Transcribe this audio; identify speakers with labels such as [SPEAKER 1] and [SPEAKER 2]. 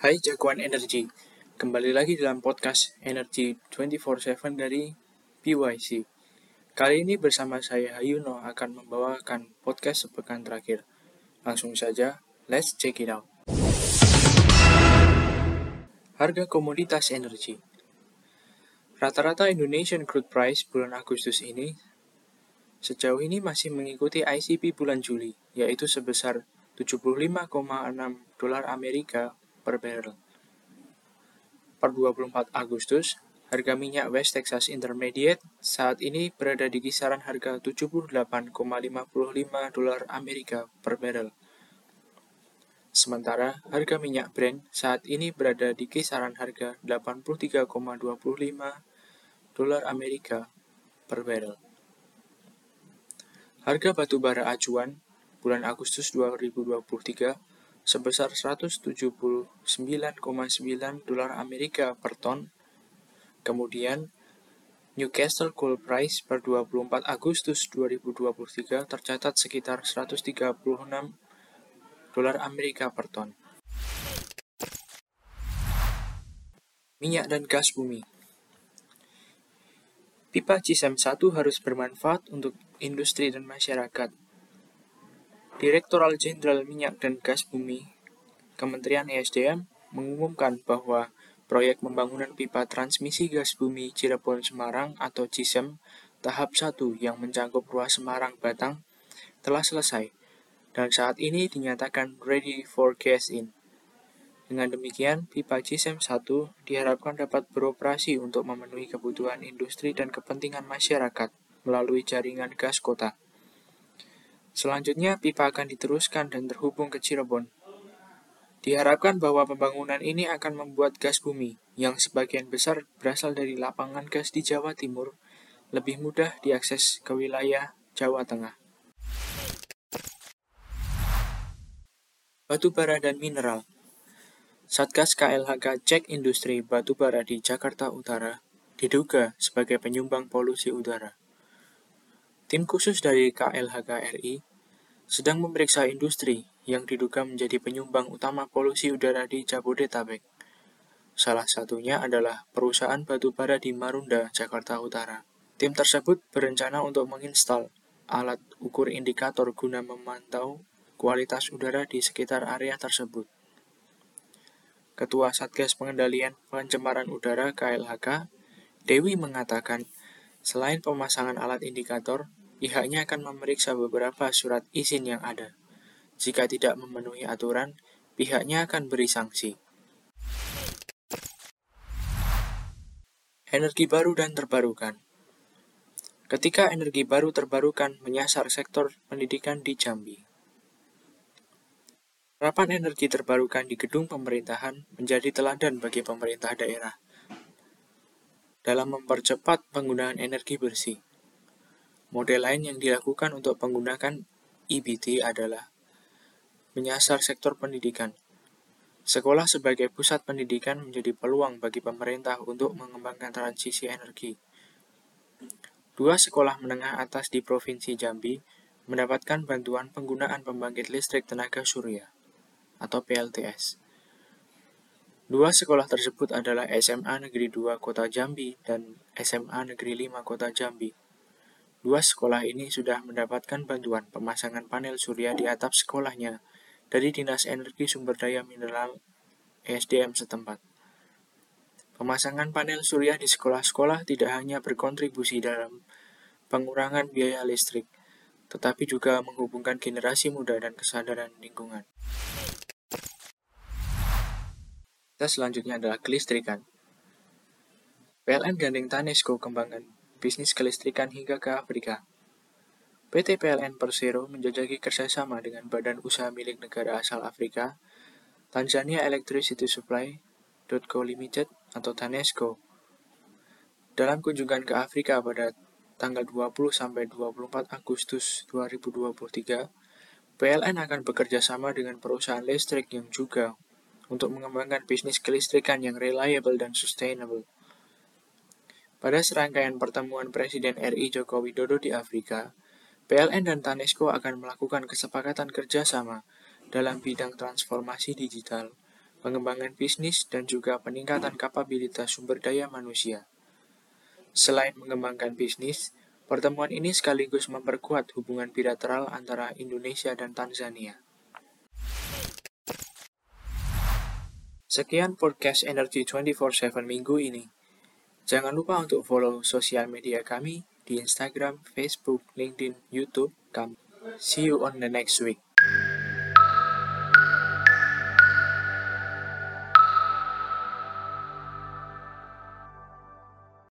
[SPEAKER 1] Hai jagoan energi, kembali lagi dalam podcast Energy 24/7 dari PYC. Kali ini bersama saya Hayuno akan membawakan podcast sepekan terakhir. Langsung saja, let's check it out. Harga komoditas energi Rata-rata Indonesian crude price bulan Agustus ini sejauh ini masih mengikuti ICP bulan Juli, yaitu sebesar 75,6 dolar Amerika per barrel. Per 24 Agustus, harga minyak West Texas Intermediate saat ini berada di kisaran harga 78,55 dolar Amerika per barrel. Sementara harga minyak Brent saat ini berada di kisaran harga 83,25 dolar Amerika per barrel. Harga batu bara acuan bulan Agustus 2023 sebesar 179,9 dolar Amerika per ton. Kemudian, Newcastle Coal Price per 24 Agustus 2023 tercatat sekitar 136 dolar Amerika per ton. Minyak dan gas bumi Pipa Cisem 1 harus bermanfaat untuk industri dan masyarakat, Direktoral Jenderal Minyak dan Gas Bumi, Kementerian ESDM, mengumumkan bahwa proyek pembangunan pipa transmisi gas bumi Cirebon Semarang atau CISEM tahap 1 yang mencakup ruas Semarang Batang telah selesai dan saat ini dinyatakan ready for gas in. Dengan demikian, pipa CISEM 1 diharapkan dapat beroperasi untuk memenuhi kebutuhan industri dan kepentingan masyarakat melalui jaringan gas kota. Selanjutnya, pipa akan diteruskan dan terhubung ke Cirebon. Diharapkan bahwa pembangunan ini akan membuat gas bumi, yang sebagian besar berasal dari lapangan gas di Jawa Timur, lebih mudah diakses ke wilayah Jawa Tengah. Batu bara dan mineral Satgas KLHK cek industri batu bara di Jakarta Utara diduga sebagai penyumbang polusi udara. Tim khusus dari KLHK RI sedang memeriksa industri yang diduga menjadi penyumbang utama polusi udara di Jabodetabek. Salah satunya adalah perusahaan batu bara di Marunda, Jakarta Utara. Tim tersebut berencana untuk menginstal alat ukur indikator guna memantau kualitas udara di sekitar area tersebut. Ketua Satgas Pengendalian Pencemaran Udara KLHK, Dewi mengatakan, selain pemasangan alat indikator, pihaknya akan memeriksa beberapa surat izin yang ada. Jika tidak memenuhi aturan, pihaknya akan beri sanksi. Energi baru dan terbarukan Ketika energi baru terbarukan menyasar sektor pendidikan di Jambi. Harapan energi terbarukan di gedung pemerintahan menjadi teladan bagi pemerintah daerah dalam mempercepat penggunaan energi bersih. Model lain yang dilakukan untuk menggunakan EBT adalah menyasar sektor pendidikan. Sekolah sebagai pusat pendidikan menjadi peluang bagi pemerintah untuk mengembangkan transisi energi. Dua sekolah menengah atas di Provinsi Jambi mendapatkan bantuan penggunaan pembangkit listrik tenaga surya atau PLTS. Dua sekolah tersebut adalah SMA Negeri 2 Kota Jambi dan SMA Negeri 5 Kota Jambi. Dua sekolah ini sudah mendapatkan bantuan pemasangan panel surya di atap sekolahnya dari Dinas Energi Sumber Daya Mineral ESDM setempat. Pemasangan panel surya di sekolah-sekolah tidak hanya berkontribusi dalam pengurangan biaya listrik, tetapi juga menghubungkan generasi muda dan kesadaran lingkungan. Kita selanjutnya adalah kelistrikan. PLN gandeng Tanesco kembangan bisnis kelistrikan hingga ke Afrika. PT PLN Persero menjajaki kerjasama dengan badan usaha milik negara asal Afrika, Tanzania Electricity Supply, Co. Limited atau TANESCO. Dalam kunjungan ke Afrika pada tanggal 20 sampai 24 Agustus 2023, PLN akan bekerja sama dengan perusahaan listrik yang juga untuk mengembangkan bisnis kelistrikan yang reliable dan sustainable. Pada serangkaian pertemuan Presiden RI Joko Widodo di Afrika, PLN dan TANESCO akan melakukan kesepakatan kerjasama dalam bidang transformasi digital, pengembangan bisnis, dan juga peningkatan kapabilitas sumber daya manusia. Selain mengembangkan bisnis, pertemuan ini sekaligus memperkuat hubungan bilateral antara Indonesia dan Tanzania. Sekian podcast Energy 24/7 minggu ini. Jangan lupa untuk follow sosial media kami di Instagram, Facebook, LinkedIn, YouTube. Come. See you on the next week.